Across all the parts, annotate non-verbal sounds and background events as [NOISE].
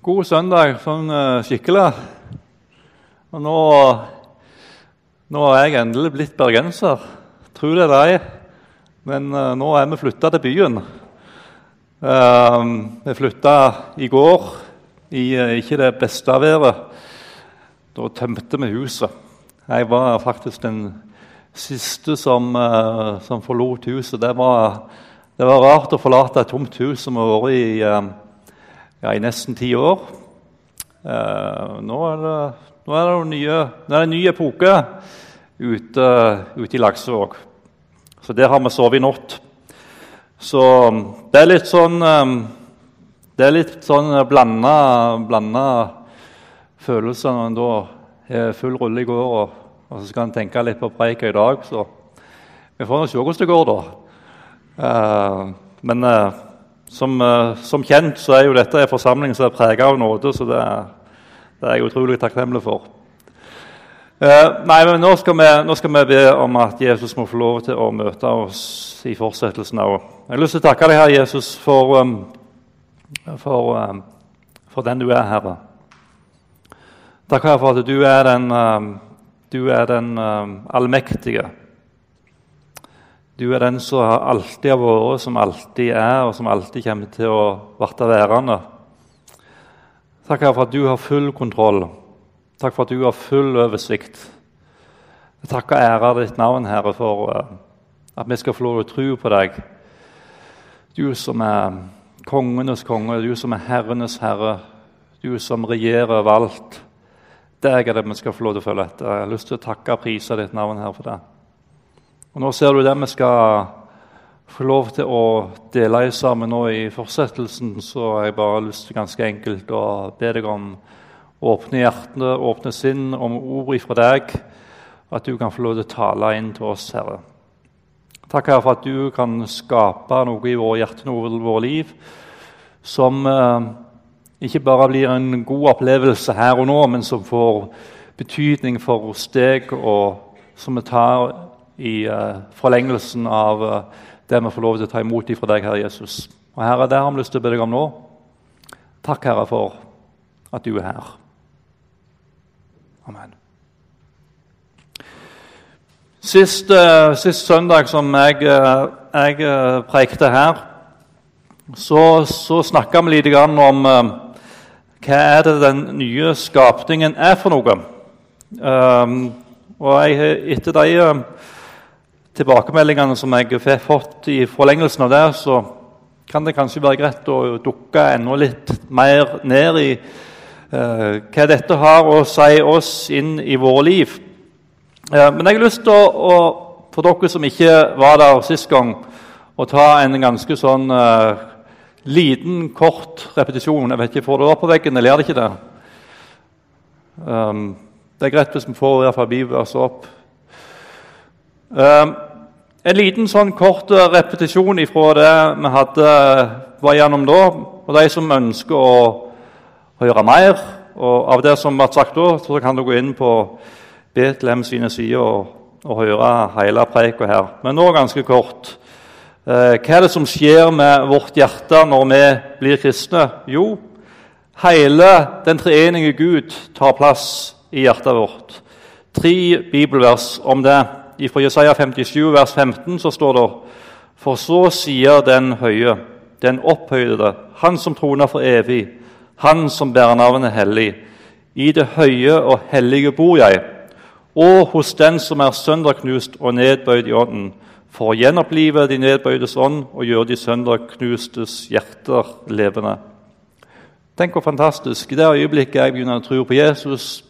God søndag sånn uh, skikkelig. Og nå, nå er jeg endelig blitt bergenser. Tro det eller ei. Men uh, nå er vi flytta til byen. Uh, vi flytta i går i ikke det beste været. Da tømte vi huset. Jeg var faktisk den siste som, som forlot huset. Det var, det var, rart å forlate et tomt hus som har vært i ja, i nesten ti år. Uh, nå, er det, nå, er nye, nå er det en ny epoke ute, ute i Laksevåg. Så der har vi sovet i natt. Så det er litt sånn eh, Det er litt sånn blanda, følelser når en da har full rulle i går, og, og, så skal en tenke litt på preika i dag. Så vi får nå se hvordan det går, da. Uh, men eh, som, uh, som, kjent så er jo dette en forsamling som er preget av nåde, så det er, det er, jeg utrolig takknemlig for. Eh, nei, men nå skal, vi, nå skal, vi, be om at Jesus må få lov til å møte oss i fortsettelsen. òg. Jeg har lyst til å takke deg, Herre Jesus, for, um, for, um, for, den du er, Herre. Takk Herre, for at du er den, um, du er den allmektige. Du er den som alltid har vært, som alltid er, og som alltid kommer til å bli værende. Takk for at du har full kontroll. Takk for at du har full oversikt. Jeg takker og ærer ditt navn, Herre, for eh, at vi skal få lov til å tro på deg. Du som er kongenes konge, du som er herrenes herre, du som regjerer over alt. Deg er det vi skal få lov til å følge etter. Jeg har lyst til å takke og prise ditt navn her for det. Og Nå ser du det vi skal få lov til å dele i sammen nå i fortsettelsen. Så har jeg bare lyst til ganske enkelt å be deg om å åpne hjertene, åpne sinn, om ord ifra deg. At du kan få lov til å tale inn til oss, Herre. Takk Herre, for at du kan skape noe i våre hjerter, noe i våre liv, som eh, ikke bare blir en god opplevelse her og nå, men som får betydning for oss deg, og som vi tar i uh, forlengelsen av uh, det vi får lov til å ta imot fra deg, Herre Jesus. Og Herre, det har vi lyst til å be deg om nå. Takk, Herre, for at du er her. Amen. Sist, uh, sist søndag som jeg, jeg prekte her, så, så snakka vi litt om hva er det den nye skapningen er for noe. Og jeg, etter de tilbakemeldingene som jeg har fått i forlengelsen av det, så kan det kanskje være greit å dukke enda litt mer ned i eh, hva dette har å si oss inn i våre liv. Eh, men jeg har lyst til å, å, for dere som ikke var der sist gang, å ta en ganske sånn eh, liten, kort repetisjon. Jeg vet ikke, Får det opp på veggen, eller gjør det ikke det? Um, det er greit hvis vi får i hvert fall bibelverset opp. Um, en liten sånn kort eh, repetisjon ifra det vi hadde, eh, var gjennom da. Og de som ønsker å høre mer og av det som ble sagt da, så kan du gå inn på Betlehem sine sider og, og høre hele preika her. Men nå ganske kort. Eh, hva er det som skjer med vårt hjerte når vi blir kristne? Jo, hele den treenige Gud tar plass i hjertet vårt. Tre bibelvers om det. Fra Jesaja 57, vers 15, så står det For så sier den høye, den opphøyde, han som troner for evig, han som bærer navnet hellig. I det høye og hellige bor jeg, og hos den som er sønderknust og nedbøyd i ånden, for å gjenopplive de nedbøydes ånd og gjøre de sønderknustes hjerter levende. Tenk hvor fantastisk. I det øyeblikket jeg begynner å tro på Jesus,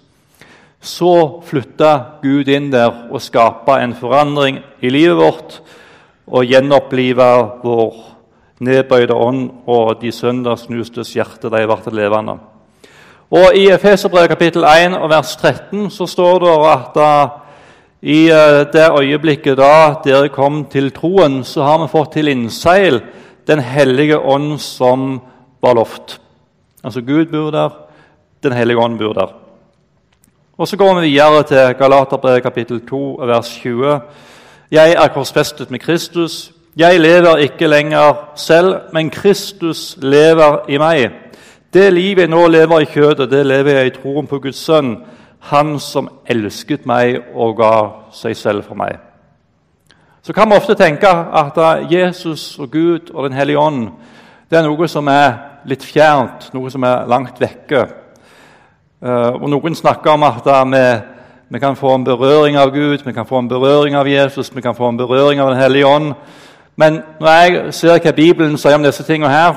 så flytta Gud inn der og skapa en forandring i livet vårt og gjenoppliva vår nedbøyde ånd og de søndagsknustes hjerte. De ble levende. Og I Efeserbrevet kapittel 1 og vers 13 så står det at da, i eh, det øyeblikket da dere kom til troen, så har vi fått til innseil Den hellige ånd som var lovt. Altså Gud bor der, Den hellige ånd bor der. Og Så går vi videre til Galaterbrevet kapittel 2, vers 20. Jeg er korsfestet med Kristus. Jeg lever ikke lenger selv, men Kristus lever i meg. Det livet jeg nå lever i kjødet, det lever jeg i troen på Guds sønn, Han som elsket meg og ga seg selv for meg. Så kan vi ofte tenke at Jesus og Gud og Den hellige ånd det er noe som er litt fjernt, noe som er langt vekke. Eh, og Noen snakker om at vi, vi kan få en berøring av Gud, vi kan få en berøring av Jesus, vi kan få en berøring av Den hellige ånd. Men når jeg ser hva Bibelen sier om disse tingene her,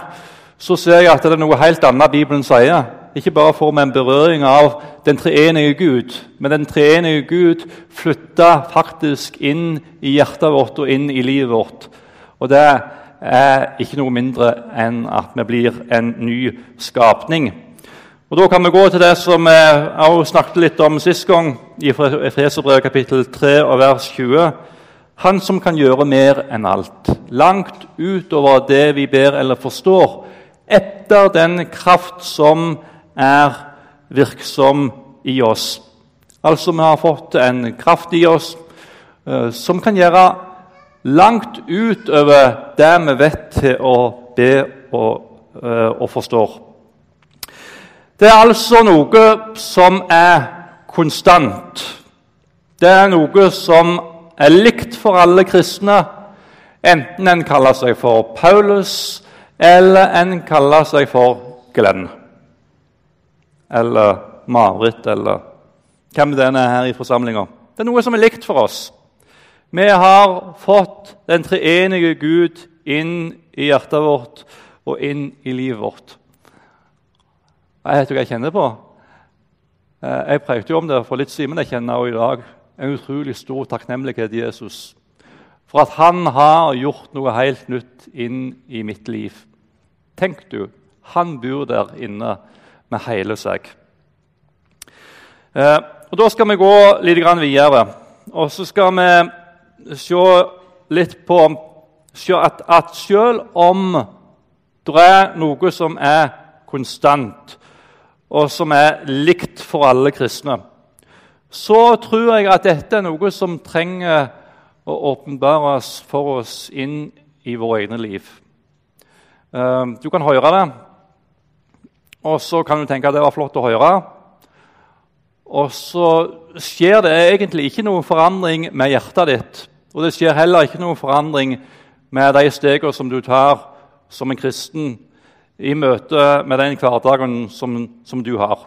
så ser jeg at det er noe helt annet Bibelen sier. Ikke bare får vi en berøring av den treenige Gud, men den treenige Gud flytter faktisk inn i hjertet vårt og inn i livet vårt. Og det er ikke noe mindre enn at vi blir en ny skapning. Og Da kan vi gå til det som vi snakket litt om sist gang, i Efeserbrevet kapittel 3 og vers 20. Han som kan gjøre mer enn alt, langt utover det vi ber eller forstår, etter den kraft som er virksom i oss. Altså, vi har fått en kraft i oss uh, som kan gjøre langt utover det vi vet til å be og, uh, og forstår. Det er altså noe som er konstant. Det er noe som er likt for alle kristne, enten en kaller seg for Paulus eller en kaller seg for Glenn. Eller Marit, eller hvem det er her i forsamlinga. Det er noe som er likt for oss. Vi har fått den treenige Gud inn i hjertet vårt og inn i livet vårt. Jeg vet hva jeg kjenner på. Eh, jeg prekte jo om det for litt siden, men jeg kjenner også i dag en utrolig stor takknemlighet til Jesus for at han har gjort noe helt nytt inn i mitt liv. Tenk du, han bor der inne med hele seg. Eh, og Da skal vi gå litt videre. Og så skal vi se litt på at selv om det er noe som er konstant, og som er likt for alle kristne, så tror jeg at dette er noe som trenger å åpenbares for oss inn i våre egne liv. Ehm, du kan høre det, og så kan du tenke at det var flott å høre. Og så skjer det egentlig ikke noen forandring med hjertet ditt. Og det skjer heller ikke noen forandring med de stegene som du tar som en kristen i møte med den hverdagen som, som du har.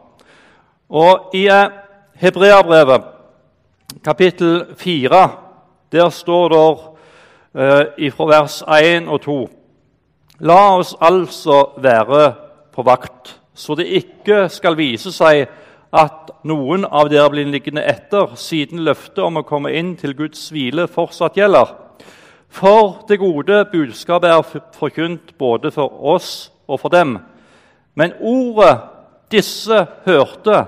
Og I eh, Hebreabrevet, kapittel 4, der står det eh, fra vers 1 og 2 La oss altså være på vakt, så det ikke skal vise seg at noen av dere blir liggende etter, siden løftet om å komme inn til Guds hvile fortsatt gjelder. For det gode budskapet er forkynt både for oss og for dem. Men ordet disse hørte,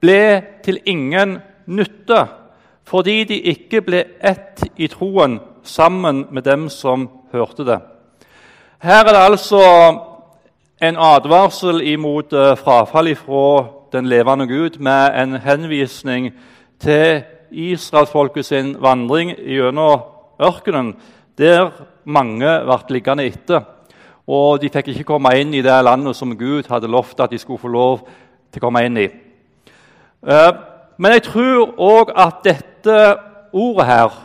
ble til ingen nytte fordi de ikke ble ett i troen sammen med dem som hørte det. Her er det altså en advarsel imot eh, frafall fra den levende Gud med en henvisning til israelsfolket sin vandring gjennom ørkenen, der mange ble liggende etter. Og de fikk ikke komme inn i det landet som Gud hadde lovt at de skulle få lov til å komme inn i. Eh, men jeg tror òg at dette ordet her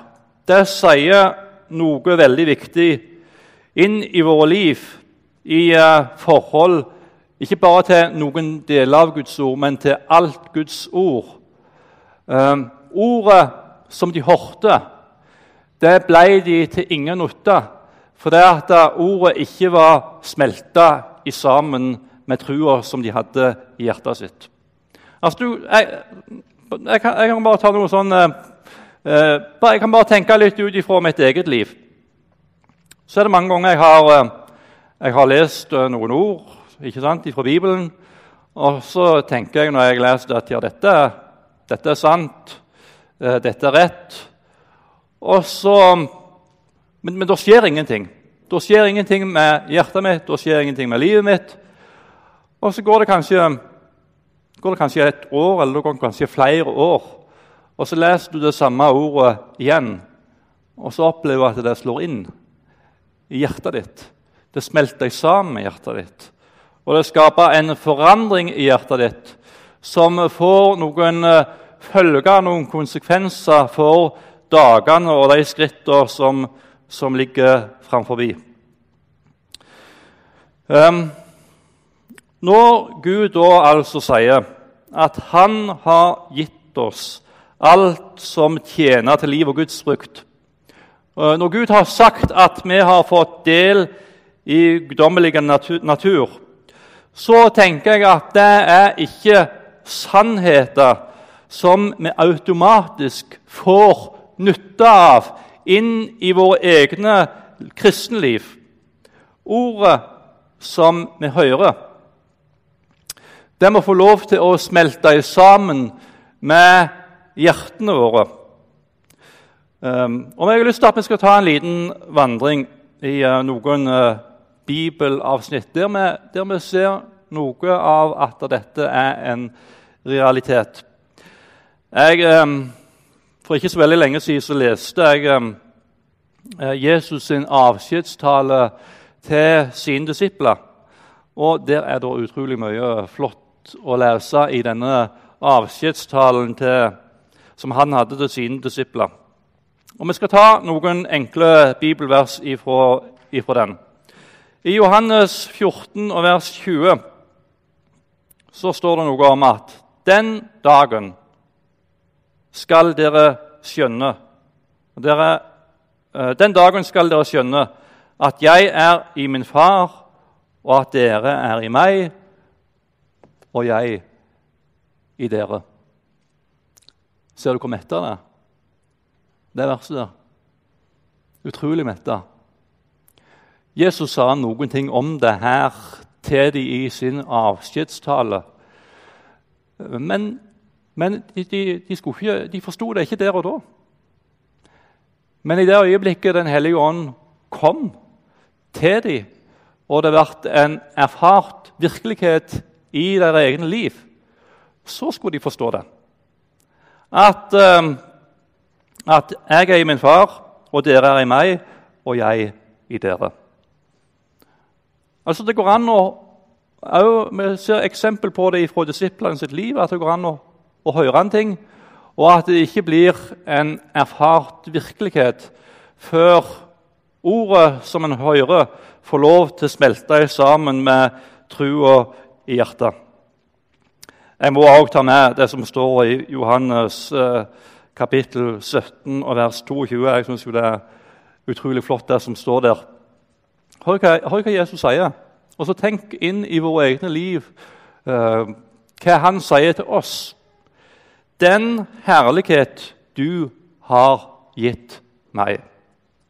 det sier noe veldig viktig inn i våre liv, i eh, forhold ikke bare til noen deler av Guds ord, men til alt Guds ord. Eh, ordet som de hørte, det ble de til ingen nytte. Fordi at ordet ikke var smelta sammen med trua som de hadde i hjertet sitt. Altså, du, jeg, jeg, kan, jeg, kan, bare ta noe sånn eh, eh Jeg kan bare tenke litt ut ifra mitt eget liv. Så er det mange ganger jeg har, eh, jeg har lest eh, noen ord ikke sant, fra Bibelen. Og så tenker jeg når jeg leser at ja, dette, dette er sant, dette er rett. Og så, men, men det skjer ingenting. Da skjer ingenting med hjertet mitt, da skjer ingenting med livet mitt. Og så går det kanskje går det kanskje et år eller det går kanskje flere år. Og så leser du det samme ordet igjen, og så opplever du at det slår inn i hjertet ditt. Det smelter sammen med hjertet ditt. Og det skaper en forandring i hjertet ditt som får noen eh, følger, noen konsekvenser for dagene og de skrittene som, som ligger framfor. Um, når Gud da altså sier at Han har gitt oss alt som tjener til liv og Guds frukt Når Gud har sagt at vi har fått del i guddommelig natur, så tenker jeg at det er ikke sannheter som vi automatisk får nytte av inn i våre egne kristenliv. Ordet som vi hører, det må få lov til å smelte sammen med hjertene våre. Um, og Jeg har lyst til at vi skal ta en liten vandring i uh, noen uh, bibelavsnitt der vi, der vi, ser noe av at dette er en realitet. Jeg, um, for ikke så veldig lenge siden så leste jeg um, Jesus sin avskjedstale til sine disipler. Og Der er det utrolig mye flott å lese i denne avskjedstalen som han hadde til sine disipler. Og Vi skal ta noen enkle bibelvers ifra, ifra den. I Johannes 14 og vers 20 så står det noe om at den dagen skal dere skjønne dere, eh, Den dagen skal dere skjønne at jeg er i min far, og at dere er i meg, og jeg i dere. Ser du hvor metta det er? Det verset der. Utrolig metta. Jesus sa noen ting om det her til de i sin avskjedstale. Men, men de, de, de, de forsto det ikke der og da. Men i det øyeblikket Den hellige ånd kom til dem, og det ble en erfart virkelighet i deres egne liv, så skulle de forstå det. At, uh, at jeg er i min far, og dere er i meg, og jeg i dere. Altså Det går an å Vi ser eksempel på det fra disiplene sitt liv, at det går an å, å høre en ting, og at det ikke blir en erfart virkelighet før ordet som en hører, får lov til å smelte sammen med trua i hjertet. Jeg må også ta med det som står i Johannes eh, kapittel 17 og vers 22. Jeg syns det er utrolig flott, det som står der. Hør hva, hør hva Jesus sier. Og så tenk inn i våre egne liv eh, hva han sier til oss. Den herlighet du har gitt meg.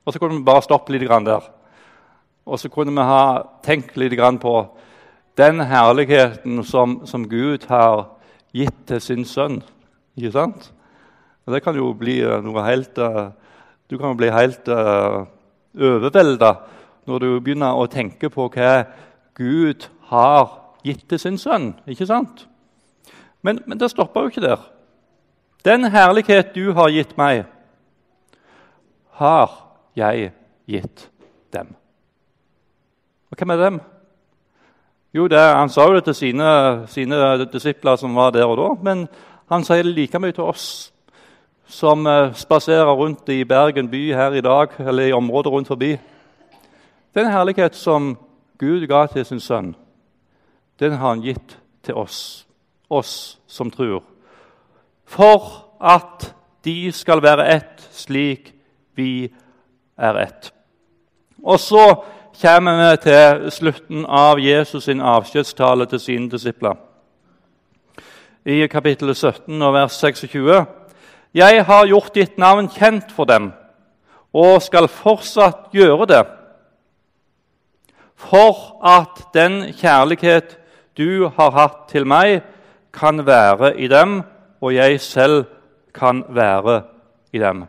Og så kunne vi bare stoppe litt der. Og så kunne vi ha tenkt litt på den herligheten som, som, Gud har gitt til sin sønn. Ikke sant? Og det kan jo bli eh, noe helt uh, Du kan jo bli helt eh, overvelda når du begynner å tenke på hva Gud har gitt til sin sønn. Ikke sant? Men, men det stopper jo ikke der. Den herlighet du har gitt meg, har jeg gitt dem. Og hvem er dem? Jo, det, Han sa jo det til sine, sine, disipler som var der og da, men han sier det like mye til oss som eh, spaserer rundt i Bergen by her i dag, eller i området rundt forbi. Den herlighet som Gud ga til sin sønn, den har han gitt til oss, oss som tror. For at de skal være ett slik vi er ett. Og så kommer vi til slutten av Jesus' sin avskjedstale til sine disipler. I kapittel 17 og vers 26.: Jeg har gjort ditt navn kjent for dem og skal fortsatt gjøre det, for at den kjærlighet du har hatt til meg, kan være i dem, og jeg selv kan være i dem.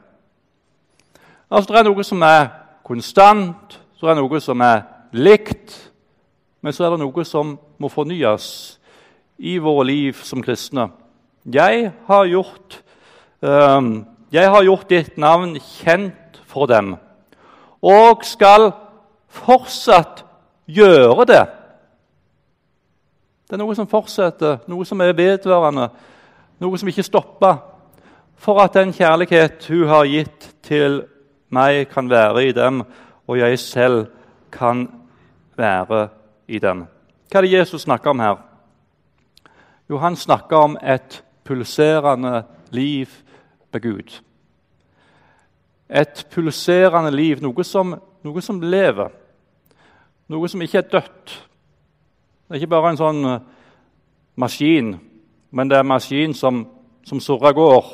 Altså, Det er noe som er konstant, så er det noe som er likt, men så er det noe som må fornyes i våre liv som kristne. Jeg har gjort, um, jeg har gjort ditt navn kjent for dem og skal fortsatt gjøre det. Det er noe som fortsetter, noe som er vedvarende, noe som ikke stopper. For at den kjærlighet hun har gitt til meg, kan være i dem, og jeg selv kan være i dem. Hva er det Jesus snakker om her? Jo, han snakker om et pulserende liv med Gud. Et pulserende liv, noe som, noe som lever. Noe som ikke er dødt. Det er ikke bare en sånn eh, maskin, men det er en maskin som, som surrer går.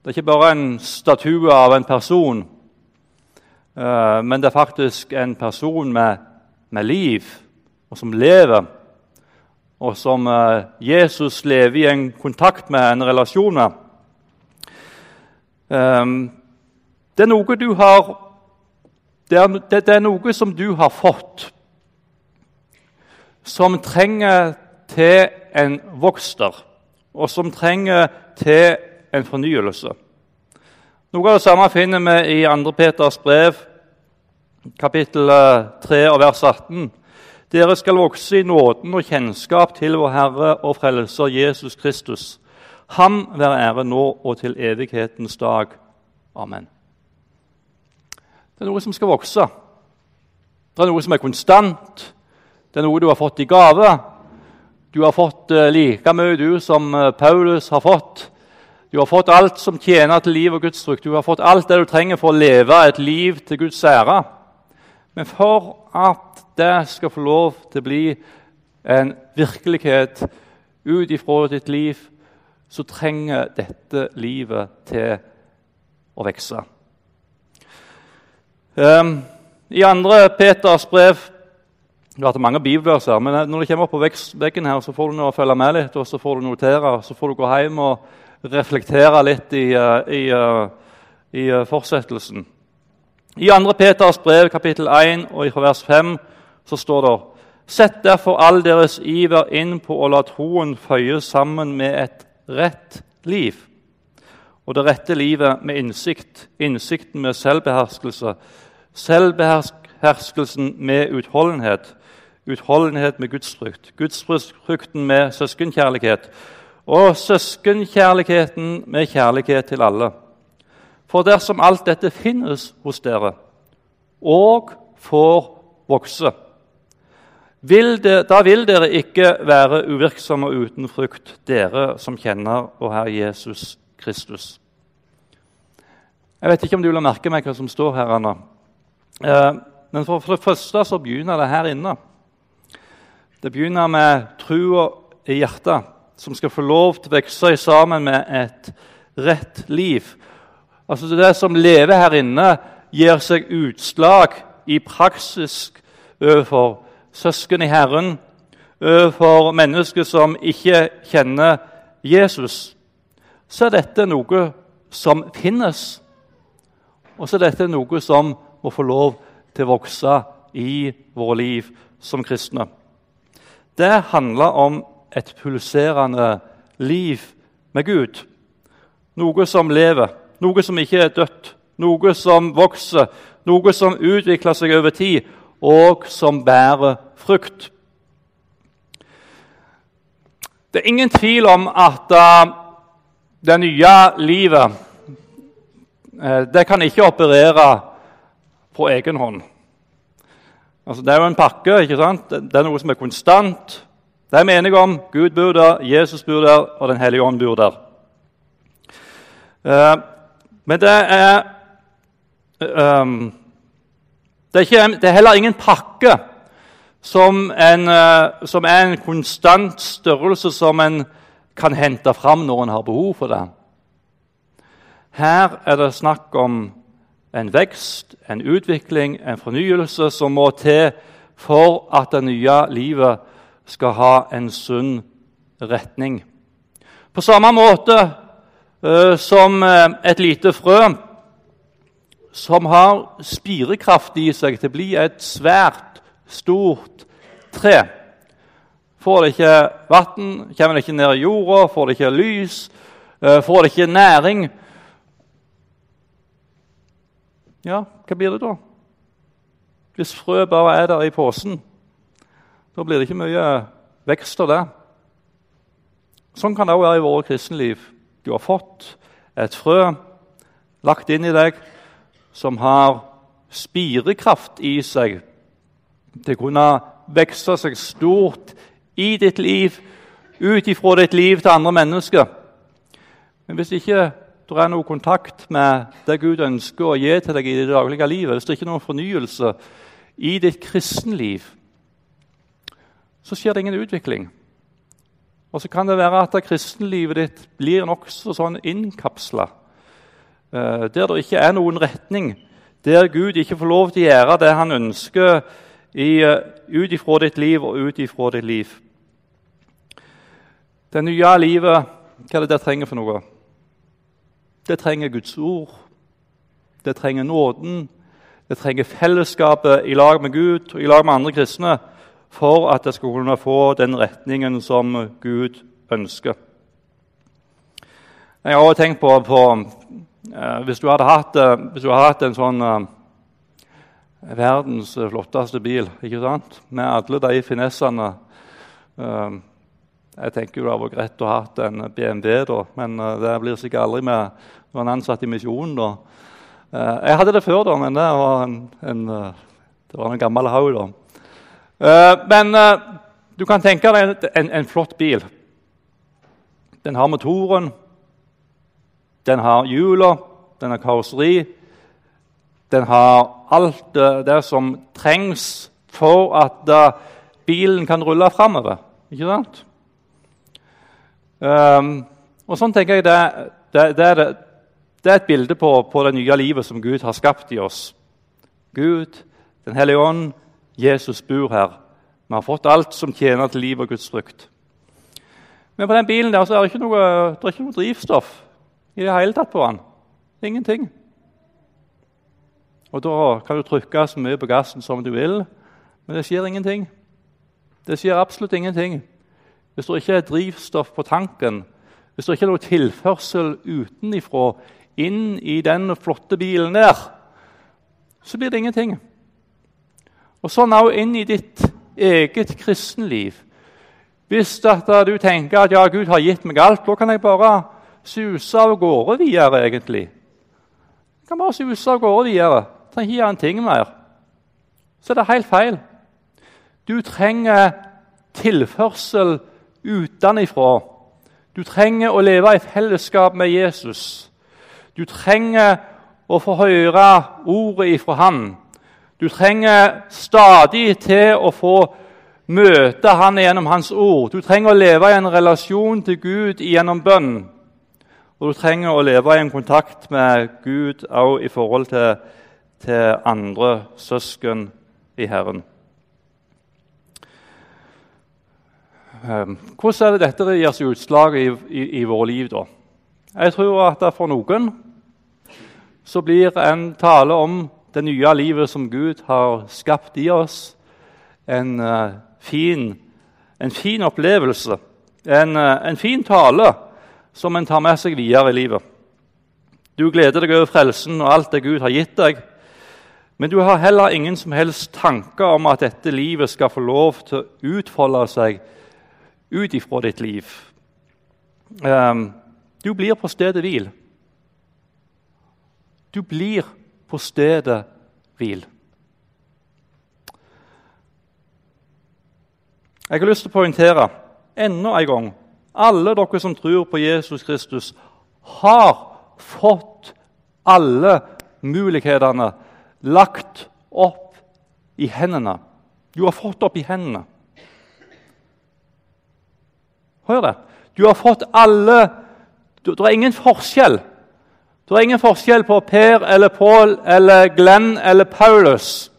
Det er ikke bare en statue av en person, uh, men det er faktisk en person med, med liv, og som lever. Og som uh, Jesus lever i en kontakt med, en relasjon med. Um, det er noe du har det er, det, det er noe som du har fått, som trenger til en vokster, og som trenger til en fornyelse. Noe av det samme finner vi i 2. Peters brev, kapittel 3 og vers 18. Dere skal vokse i nåden og kjennskap til vår Herre og Frelser Jesus Kristus. Ham være ære nå og til evighetens dag. Amen. Det er noe som skal vokse. Det er noe som er konstant. Det er noe du har fått i gave. Du har fått eh, like mye du som eh, Paulus har fått. Du har fått alt som tjener til liv og Guds trykk. Du har fått alt det du trenger for å leve et liv til Guds ære. Men for at det skal få lov til å bli en virkelighet ut ifra ditt liv, så trenger dette livet til å vokse. Um, I andre Peters brev Du har hatt mange bibelverser, men når du kommer opp på veggen her, så får du noe å følge med litt, og så får du notere, så får du gå hjem og reflektere litt i, uh, i, uh, i uh, fortsettelsen. I 2. Peters brev, kapittel 1, og i vers 5, så står det Sett derfor all deres iver inn på å la troen føye sammen med et rett liv. Og det rette livet med innsikt, innsikten med selvbeherskelse, Selvbeherskelsen med utholdenhet. Utholdenhet med gudsfrykt. Gudsfrykten med søskenkjærlighet. Og søskenkjærligheten med kjærlighet til alle. For dersom alt dette finnes hos dere og får vokse, vil det, da vil dere ikke være uvirksomme uten frukt, dere som kjenner vår Herre Jesus Kristus. Jeg vet ikke om du vil merke meg hva som står her. Anna. Eh, men for, det første så begynner det her inne. Det begynner med trua i hjertet, som skal få lov til å vokse sammen med et rett liv. Altså Det som lever her inne, gir seg utslag i praksis overfor søsken i Herren, overfor mennesker som ikke kjenner Jesus. Så er dette noe som finnes, og så er dette noe som må få lov til å vokse i våre liv som kristne. Det handler om et pulserende liv med Gud. Noe som lever, noe som ikke er dødt, noe som vokser, noe som utvikler seg over tid, og som bærer frukt. Det er ingen tvil om at uh, det nye livet uh, det kan ikke operere på egen hånd. Altså, det er jo en pakke. ikke sant? Det er noe som er konstant. Det er vi enige om. Gud bor der, Jesus bor der, og Den hellige ånd bor der. Uh, men det er, um, det er, ikke, det er heller ingen pakke som, en, uh, som er en konstant størrelse som en kan hente fram når en har behov for det. Her er det snakk om en vekst, en utvikling, en fornyelse som må til for at det nye livet skal ha en sunn retning. På samme måte uh, som uh, et lite frø som har spirekraft i seg til å bli et svært, stort tre. Får det ikke vann, kommer det ikke ned i jorda, får det ikke lys, uh, får det ikke næring, ja, hva blir det da? Hvis frø bare er der i posen, da blir det ikke mye vekst av det. Sånn kan det også være i vårt kristenliv. Du har fått et frø lagt inn i deg som har spirekraft i seg til å kunne vokse seg stort i ditt liv, ut ifra ditt liv til andre mennesker. Men hvis ikke det er noe kontakt med det Gud ønsker å gi til deg i det daglige livet, hvis det ikke er noen fornyelse i ditt kristenliv, så skjer det ingen utvikling. Og så kan det være at kristenlivet ditt blir nokså sånn innkapsla. Eh, der det ikke er noen retning. Der Gud ikke får lov til å gjøre det han ønsker eh, ut ifra ditt liv og ut ifra ditt liv. Det nye livet, hva er det det trenger for noe? Det trenger Guds ord. Det trenger nåden. Det trenger fellesskapet i lag med Gud og i lag med andre kristne for at det skal kunne få den retningen som Gud ønsker. Jeg har også tenkt på, på eh, hvis, du hatt, eh, hvis, du hadde hatt, en sånn eh, verdens flotteste bil ikke sant? med alle de finessene eh, Jeg tenker jo det hadde vært greit å ha en BMW, da, men eh, det blir sikkert aldri med når en ansatt i Misjonen. da. Eh, jeg hadde det før, da, men det var en, en, det var en gammel haug. Uh, men du kan tenke deg en, en, flott bil. Den har motoren, den har hjula, den har karosseri. Den har alt det, som trengs for at bilen kan rulle framover. Ikke sant? Um, og sånn tenker jeg det, det, det, er, det, er et bilde på, på det nye livet som Gud har skapt i oss. Gud, Den hellige ånd, Jesus bor her. Vi har fått alt som tjener til liv og Guds frykt. Men på den bilen der så er det ikke noe, det er ikke noe drivstoff i det hele tatt på den. Ingenting. Og Da kan du trykke så mye på gassen som du vil, men det skjer ingenting. Det skjer absolutt ingenting. Hvis det ikke er drivstoff på tanken, hvis det ikke er noe tilførsel utenifra inn i den flotte bilen der, så blir det ingenting. Og sånn òg inn i ditt eget kristenliv. Hvis du tenker at ja, Gud har gitt meg alt, da kan jeg bare suse av gårde videre. egentlig. Jeg kan bare suse av gårde videre. Jeg trenger ikke gjøre en ting mer. Så er det helt feil. Du trenger tilførsel utenifra. Du trenger å leve i fellesskap med Jesus. Du trenger å få høre ordet ifra Han. Du trenger stadig til å få møte Han gjennom Hans ord. Du trenger å leve i en relasjon til Gud gjennom bønn. Og du trenger å leve i en kontakt med Gud òg i forhold til, til andre søsken i Herren. Hvordan er det dette gir seg utslag i, i, i vårt liv? da? Jeg tror at for noen så blir en tale om det nye livet som Gud har skapt i oss, en, uh, fin, en fin, opplevelse, en, uh, en, fin tale som en tar med seg videre i livet. Du gleder deg over frelsen og alt det Gud har gitt deg. Men du har heller ingen som helst tanker om at dette livet skal få lov til å utfolde seg ut ifra ditt liv. Um, du blir på stedet hvil. Du blir på stedet hvil. Jeg har lyst til å poengtere enda en gang alle dere som tror på Jesus Kristus, har fått alle mulighetene lagt opp i hendene. Du har fått opp i hendene. Hør det. Du har fått alle Det er ingen forskjell det er ingen forskjell på Per eller Pål eller Glenn eller Paulus.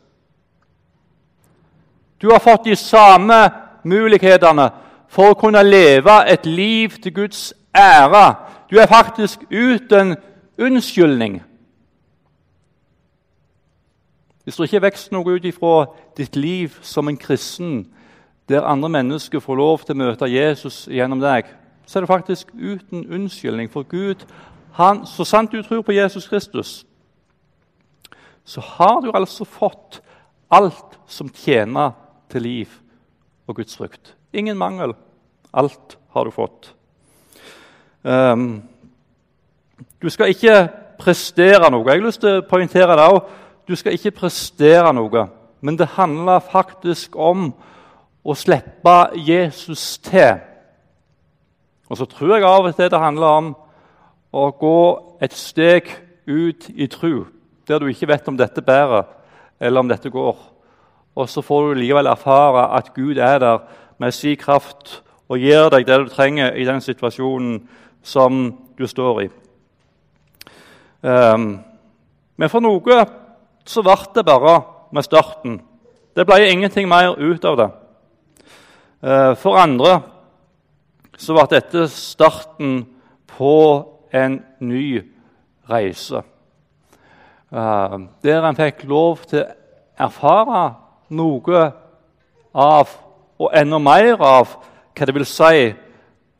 Du har fått de samme mulighetene for å kunne leve et liv til Guds ære. Du er faktisk uten unnskyldning. Hvis det ikke vokser noe ut ifra ditt liv som en kristen, der andre mennesker får lov til å møte Jesus gjennom deg, så er det faktisk uten unnskyldning. For Gud han, så sant du tror på Jesus Kristus, så har du altså fått alt som tjener til liv og Guds frukt. Ingen mangel. Alt har du fått. Um, du skal ikke prestere noe. Jeg har lyst til å poengtere det òg. Du skal ikke prestere noe, men det handler faktisk om å slippe Jesus til. Og så tror jeg av og til det handler om å gå et steg ut i tru, der du ikke vet om dette bærer, eller om dette går. Og så får du likevel erfare at Gud er der med sin kraft og gir deg det du trenger i den situasjonen som du står i. Um, men for noe så ble det bare med starten. Det ble ingenting mer ut av det. Uh, for andre så ble dette starten på en ny reise. Uh, der en fikk lov til å erfare noe av, og enda mer av, hva det vil si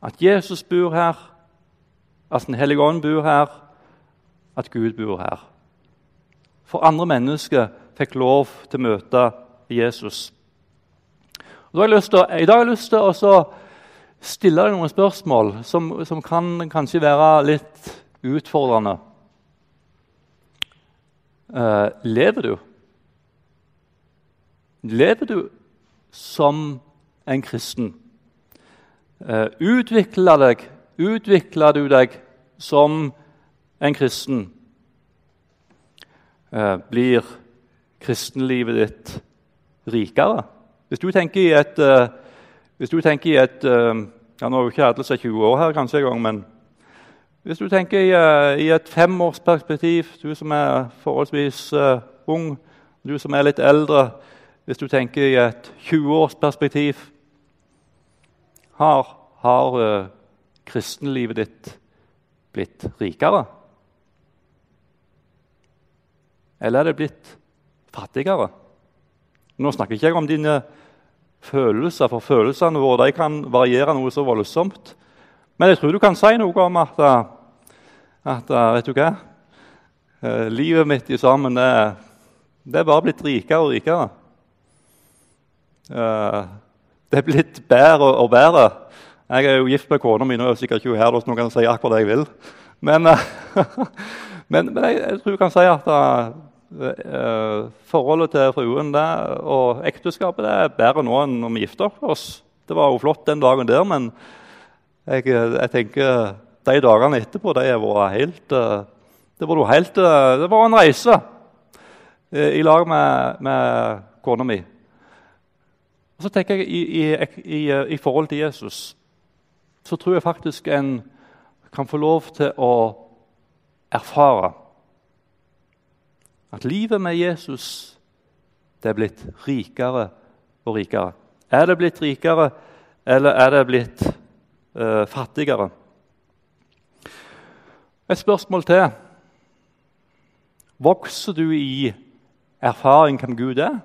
at Jesus bor her, at Den hellige ånd bor her, at Gud bor her. For andre mennesker fikk lov til å møte Jesus. I dag har jeg lyst til å stille deg noen spørsmål som, som kan kanskje være litt utfordrende. Uh, lever du? Lever du som en kristen? Uh, utvikler, deg, utvikler du deg som en kristen? Uh, blir kristenlivet ditt rikere? Hvis du tenker i et, du tenker i et ja, Nå er jo ikke alle seg 20 år her kanskje engang, men hvis du tenker i, uh, i et femårsperspektiv, du som er forholdsvis uh, ung, du som er litt eldre Hvis du tenker i et 20-årsperspektiv Har, har uh, kristenlivet ditt blitt rikere? Eller er det blitt fattigere? Nå snakker jeg ikke om dine følelser, for følelsene våre kan variere noe så voldsomt. Men jeg tror du kan si noe om at at eh, vet du hva? Eh, livet mitt i sammen det, det er bare blitt rikere og rikere. Eh, det er blitt bedre og bedre. Jeg er jo gift med kona mi. Nå er sikkert ikke her, så nå kan jeg si akkurat det jeg vil. Men, [LAUGHS] men, men jeg, jeg, tror du kan si at forholdet til fruen det, og ekteskapet det er bedre nå enn når vi gifter oss. Det var jo flott den dagen der, men jeg, jeg tenker de dagene etterpå de var helt, eh, det var helt eh, Det var en reise eh, i lag med, med kona mi. Og så tenker jeg i, i, i, i, forhold til Jesus så tror jeg faktisk en kan få lov til å erfare at livet med Jesus det er blitt rikere og rikere. Er det blitt rikere, eller er det blitt uh, fattigere? Et spørsmål til. Vokser du i erfaring hvem Gud er?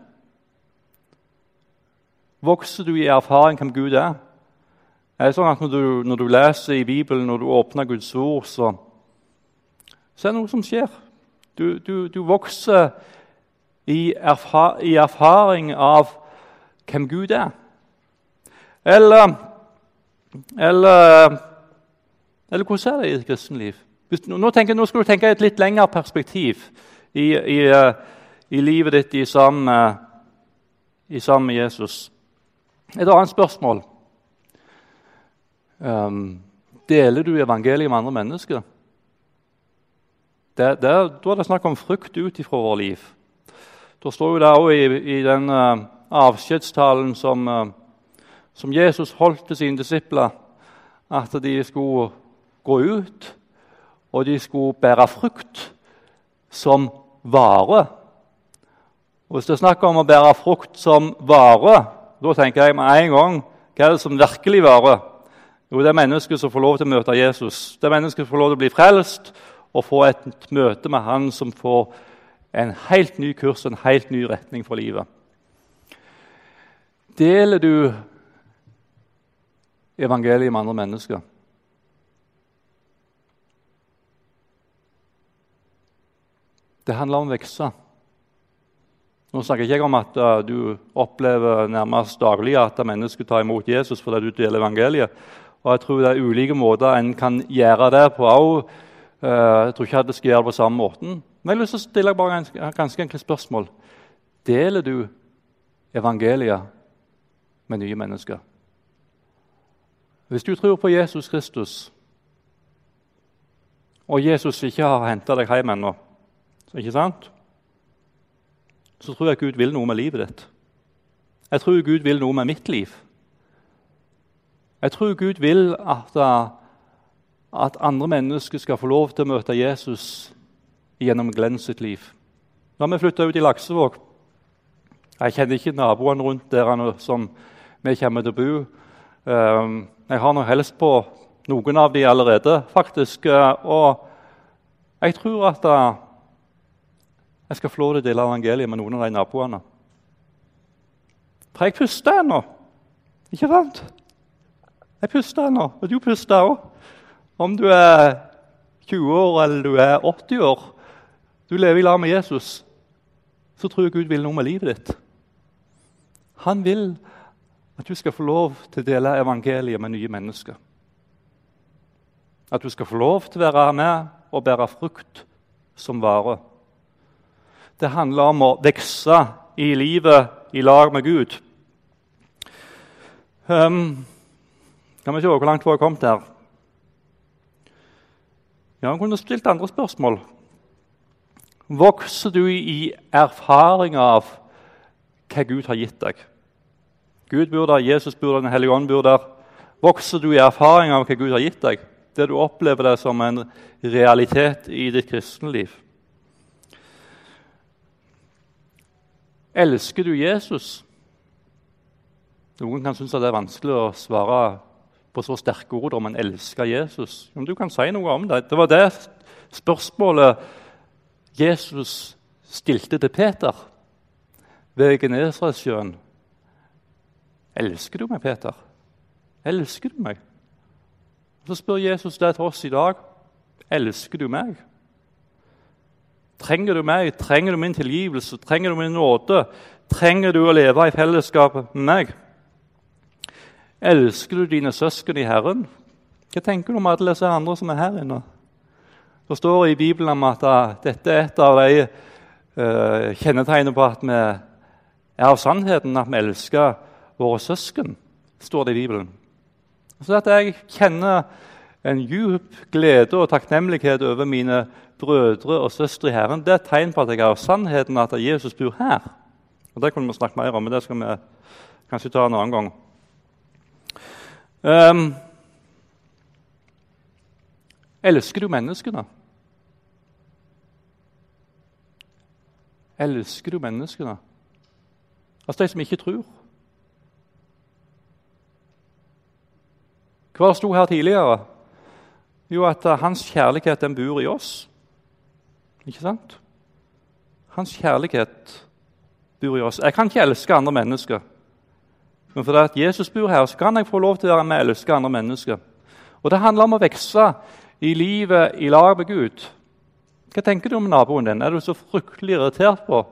Vokser du i erfaring hvem Gud er? Er det sånn at Når du, når du leser i Bibelen, når du åpner Guds ord, så, så er det noe som skjer. Du, du, du vokser i, erfar, i, erfaring av hvem Gud er. Eller, eller, eller hvordan er det i et kristenliv? Nå, tenker, nå, skal du tenke i et litt lengre perspektiv i, i, i livet ditt i sammen, med, Jesus. Et annet spørsmål. Um, deler du evangeliet med andre mennesker? Det, det, da er det snakk om frukt ut ifra vårt liv. Da står jo det òg i, i den uh, avskjedstalen som, uh, som Jesus holdt til sine disipler, at de skulle gå ut og de skulle bære frukt som vare. Og Hvis det er snakk om å bære frukt som vare, da tenker jeg med en gang hva er det som virkelig varer? Jo, det er mennesket som får lov til å møte Jesus. Det er mennesket som får lov til å bli frelst og få et møte med Han som får en helt ny kurs en helt ny retning for livet. Deler du evangeliet med andre mennesker? Det handler om å vokse. Nå snakker jeg ikke om at uh, du opplever nærmest daglig at mennesker tar imot Jesus fordi du deler evangeliet. Og jeg tror det er ulike måter en kan gjøre det på òg. Uh, jeg tror ikke jeg skal gjøre det på samme måten. Men jeg har lyst til stille bare et ganske enkelt spørsmål. Deler du evangeliet med nye mennesker? Hvis du tror på Jesus Kristus, og Jesus ikke har henta deg hjem ennå, ikke sant? så tror jeg Gud vil noe med livet ditt. Jeg tror Gud vil noe med mitt liv. Jeg tror Gud vil at, at andre mennesker skal få lov til å møte Jesus gjennom Glenn sitt liv. Da vi flytta ut i Laksevåg Jeg kjenner ikke naboene rundt der som vi kommer til å bo. Ehm, jeg har nå helst på noen av de allerede, faktisk. Og jeg tror at jeg skal få lov til å dele evangeliet med noen av de naboene. For jeg puster ennå. Ikke sant? Jeg puster ennå, og du puster òg. Om du er 20 år eller du er 80 år, du lever i lag med Jesus, så tror jeg Gud vil noe med livet ditt. Han vil at du skal få lov til å dele evangeliet med nye mennesker. At du skal få lov til å være med og bære frukt som vare. Det handler om å vokse i livet i lag med Gud. Um, kan vi se hvor langt vi har kommet her? Ja, Han kunne stilt andre spørsmål. Vokser du i erfaring av hva Gud har gitt deg? Gud bor der, Jesus bor der, Den hellige ånd bor der. Vokser du i erfaring av hva Gud har gitt deg? Det du opplever det som en realitet i ditt kristenliv? Elsker du Jesus? Noen kan synes det er vanskelig å svare på så sterke ord om han elsker Jesus. Om du kan si noe om det. Det var det spørsmålet Jesus stilte til Peter ved Genesaretsjøen. Elsker du meg, Peter? Elsker du meg? Så spør Jesus det til oss i dag. Elsker du meg? Trenger du meg? Trenger du min tilgivelse? Trenger du min nåde? Trenger du å leve i fellesskap med meg? Elsker du dine søsken i Herren? Hva tenker du om alle disse andre som er her inne? Det står i Bibelen om at uh, dette er et av de uh, kjennetegnene på at vi er av sannheten, at vi elsker våre søsken. står det i Bibelen. Så at jeg kjenner en djup glede og takknemlighet over mine brødre og søstre i Herren, det er et tegn på at jeg har sannheten at Jesus bor her. Og Det kunne vi snakke mer om, men det skal vi kanskje ta en annen gang. Um, elsker du menneskene? Elsker du menneskene? Altså de som ikke tror. Hva sto her tidligere? Jo, at hans kjærlighet den bor i oss. Ikke sant? Hans kjærlighet bor i oss. Jeg kan ikke elske andre mennesker. Men fordi at Jesus bor her, så kan jeg få lov til å være med og elske andre mennesker. Og Det handler om å vokse i livet i lag med Gud. Hva tenker du om naboen din? Er du så fryktelig irritert på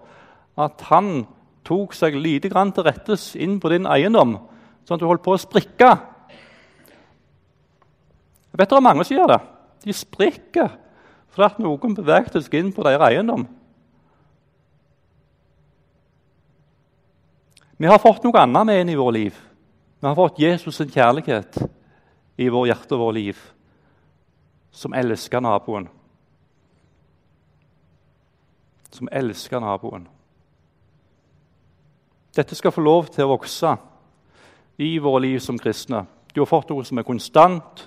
at han tok seg lite grann til rettes inn på din eiendom, sånn at du holdt på å sprikke? Jeg vet det er mange som gjør det. De sprikker for at noen bevegde seg inn på deres eiendom. Vi har fått noe annet med inn i vårt liv. Vi har fått Jesus' sin kjærlighet i vår hjerte og vår liv, som elsker naboen. Som elsker naboen. Dette skal få lov til å vokse i vårt liv som kristne. Du har fått noe som er konstant,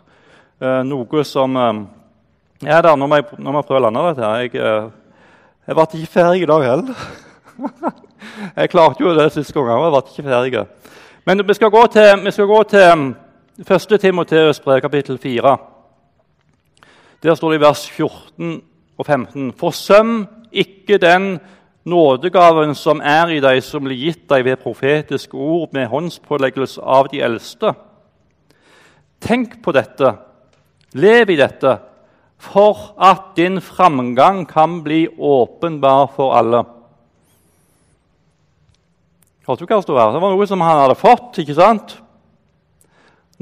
eh, noe som eh, ja, da, nå, må jeg, jeg prøve å lande dette. her. Jeg, eh, jeg ble ikke ferdig i dag heller. [LAUGHS] jeg klarte jo det siste gang, og jeg ble ikke ferdig. Men vi skal gå til, vi skal gå til 1. Mm, Timoteus brev, kapittel 4. Der står det i vers 14 og 15.: Forsøm ikke den nådegaven som er i deg, som blir gitt deg ved profetiske ord med håndspåleggelse av de eldste. Tenk på dette, lev i dette, for at din framgang kan bli åpenbar for alle. Det var noe som han hadde fått. ikke sant?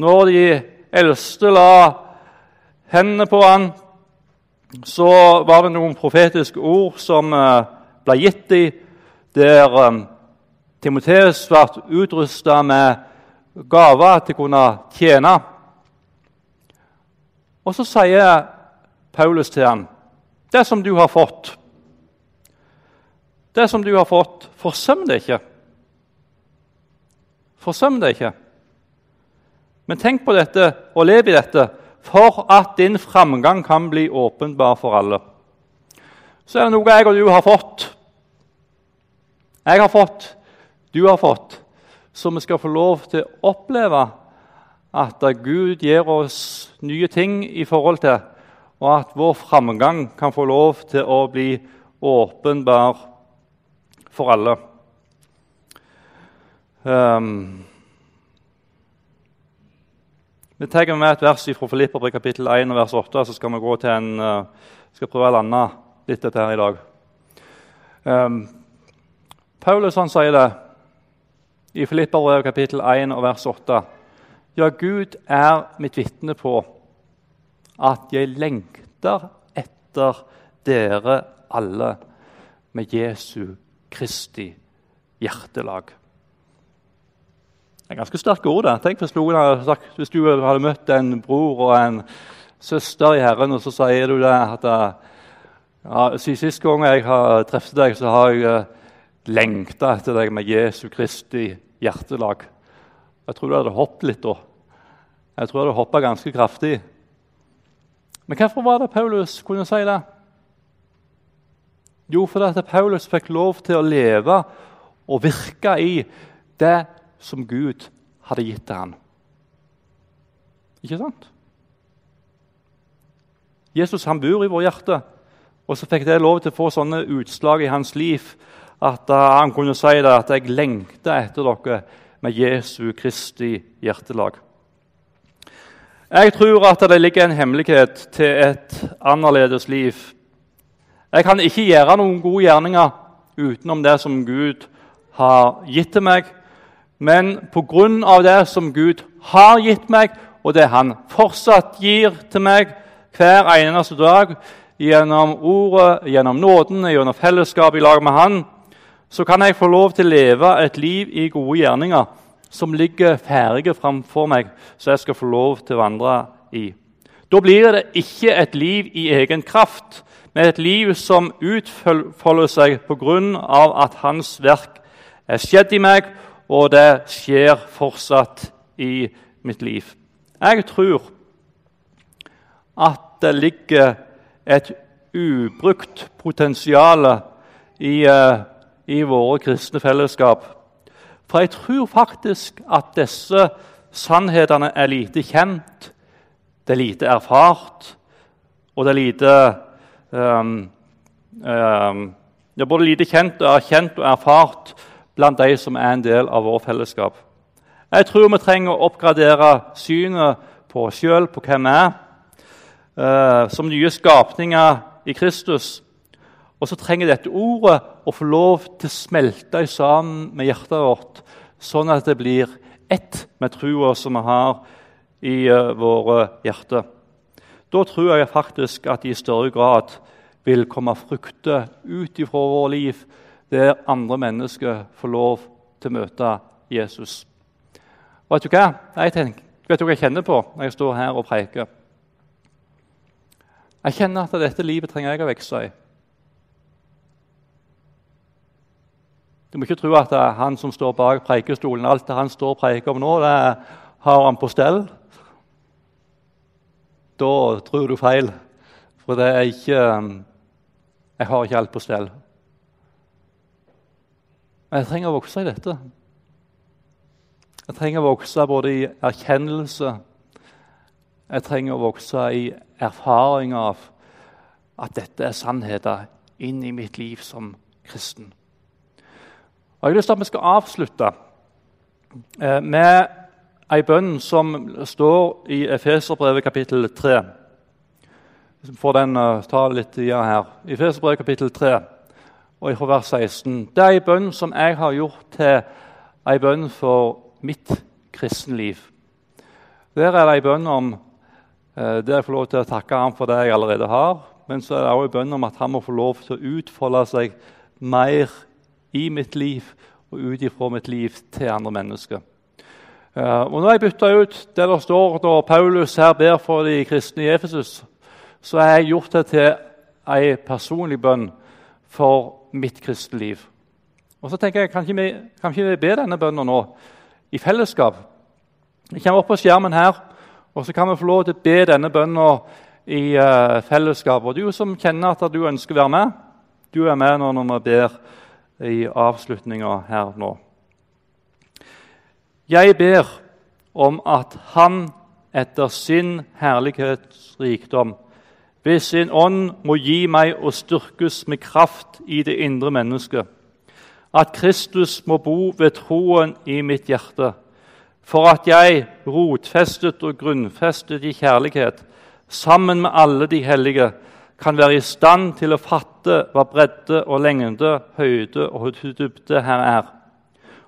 Når de eldste la hendene på han, så var det noen profetiske ord som eh, ble gitt dem, der um, Timoteus ble utrusta med gaver til å kunne tjene. Og så sier Paulus til ham, 'Det som du har fått, det som du har fått, forsøm det ikke.' Forsøm det ikke. Men tenk på dette og lev i dette for at din framgang kan bli åpenbar for alle. Så er det noe jeg og du har fått. Jeg har fått, du har fått, så vi skal få lov til å oppleve at Gud gir oss nye ting i forhold til, og at vår framgang kan få lov til å bli åpenbar for alle. Um, vi tar med et vers fra Filipper kapittel 1 vers 8, så skal vi gå til en, uh, skal prøve å lande litt dette her i dag. Um, Paulus han sier det i Filipperbrevet kapittel 1 vers 8. Ja, Gud er mitt vitne på at jeg lengter etter dere alle med Jesu Kristi hjertelag. Det er ganske sterke ord. det. Tenk hvis, noen hadde sagt, hvis, du hadde møtt en bror og en søster i Herren, og så sier du det at ja, Sist gang jeg har truffet deg, så har jeg uh, lengta etter deg med Jesu Kristi hjertelag. Jeg tror du hadde hoppet litt da. Jeg tror du hadde hoppa ganske kraftig. Men hvorfor var det Paulus kunne si det? Jo, fordi Paulus fikk lov til å leve og virke i det som Gud hadde gitt til ham. Ikke sant? Jesus han bor i vårt hjerte, og så fikk det lov til å få sånne utslag i hans liv at uh, han kunne si det, at 'jeg lengter etter dere med Jesu Kristi hjertelag'. Jeg tror at det ligger en hemmelighet til et annerledes liv. Jeg kan ikke gjøre noen gode gjerninger utenom det som Gud har gitt til meg, men pga. det som Gud har gitt meg, og det Han fortsatt gir til meg hver eneste dag, gjennom ordet, gjennom nåden, gjennom fellesskap i lag med Han, så kan jeg få lov til å leve et liv i gode gjerninger som ligger ferdige framfor meg, så jeg skal få lov til å vandre i. Da blir det ikke et liv i egen kraft, men et liv som utfolder seg pga. at Hans verk er skjedd i meg, og det skjer fortsatt i mitt liv. Jeg tror at det ligger et ubrukt potensial i, uh, i våre kristne fellesskap. For jeg tror faktisk at disse sannhetene er lite kjent, det er lite erfart, og det er lite um, um, er både lite kjent erkjent og erfart blant de som er en del av vårt fellesskap. Jeg tror vi trenger å oppgradere synet på oss sjøl, på hvem vi er, eh, som nye skapninger i Kristus. Og så trenger dette ordet å få lov til å smelte sammen med hjertet vårt, sånn at det blir ett med trua som vi har i uh, våre hjerter. Da tror jeg faktisk at i større grad vil komme frukter ut ifra vårt liv der andre mennesker får lov til å møte Jesus. Og vet du hva jeg, tenker, vet du hva jeg kjenner på når jeg står her og preker? Jeg kjenner at dette livet trenger jeg å vokse i. Du må ikke tro at det er han som står bak preikestolen, alt det han står og preker om nå, det har han på stell. Da tror du feil, for det er ikke Jeg har ikke alt på stell. Men jeg trenger å vokse i dette. Jeg trenger å vokse både i erkjennelse Jeg trenger å vokse i erfaring av at dette er sannheter inn i mitt liv som kristen. Og Jeg har lyst til at vi skal avslutte eh, med ei bønn som står i Efeserbrevet kapittel 3. Hvis vi får den, eh, ta litt tida her. Efeserbrevet kapittel 3 og fra vers 16. Det er en bønn som jeg har gjort til ei bønn for mitt kristenliv. Der er det ei bønn om eh, der jeg får lov til å takke ham for det jeg allerede har. Men så er det også en bønn om at han må få lov til å utfolde seg mer i mitt liv og ut ifra mitt liv til andre mennesker. Uh, og Nå har jeg bytter ut det der står da Paulus her ber for de kristne i Efesus, så har jeg gjort det til ei personlig bønn for mitt kristne liv. Og så tenker jeg, Kan ikke vi, kan ikke vi be denne bønnen nå i fellesskap? Vi kommer opp på skjermen her, og så kan vi få lov til å be denne bønnen i uh, fellesskap. Og du som kjenner at du ønsker å være med, du er med nå når vi ber i avslutninga her nå. Jeg ber om at Han etter sin herlighetsrikdom ved sin ånd må gi meg å styrkes med kraft i det indre mennesket. At Kristus må bo ved troen i mitt hjerte, for at jeg, rotfestet og grunnfestet i kjærlighet, sammen med alle de hellige, kan være i stand til å fatte hva bredde og lengde, høyde og dybde her er.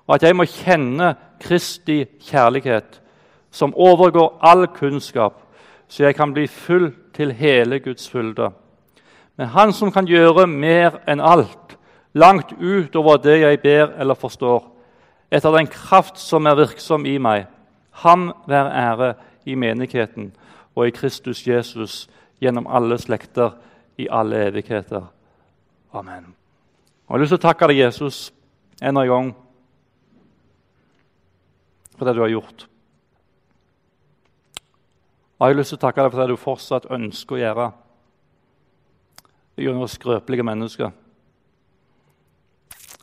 Og at jeg må kjenne Kristi kjærlighet, som overgår all kunnskap, så jeg kan bli full til hele Guds fylde. Men Han som kan gjøre mer enn alt, langt utover det jeg ber eller forstår, etter den kraft som er virksom i meg, ham være ære i menigheten og i Kristus Jesus gjennom alle slekter i alle evigheter. Amen. Jeg har lyst til å takke deg, Jesus, enda og en gang for det du har gjort. Og jeg har lyst til å takke deg for det du fortsatt ønsker å gjøre gjennom skrøpelige mennesker.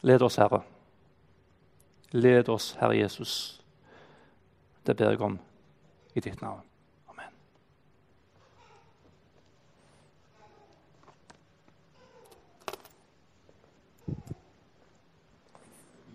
Led oss, Herre. Led oss, Herre Jesus. Det ber jeg om i ditt navn.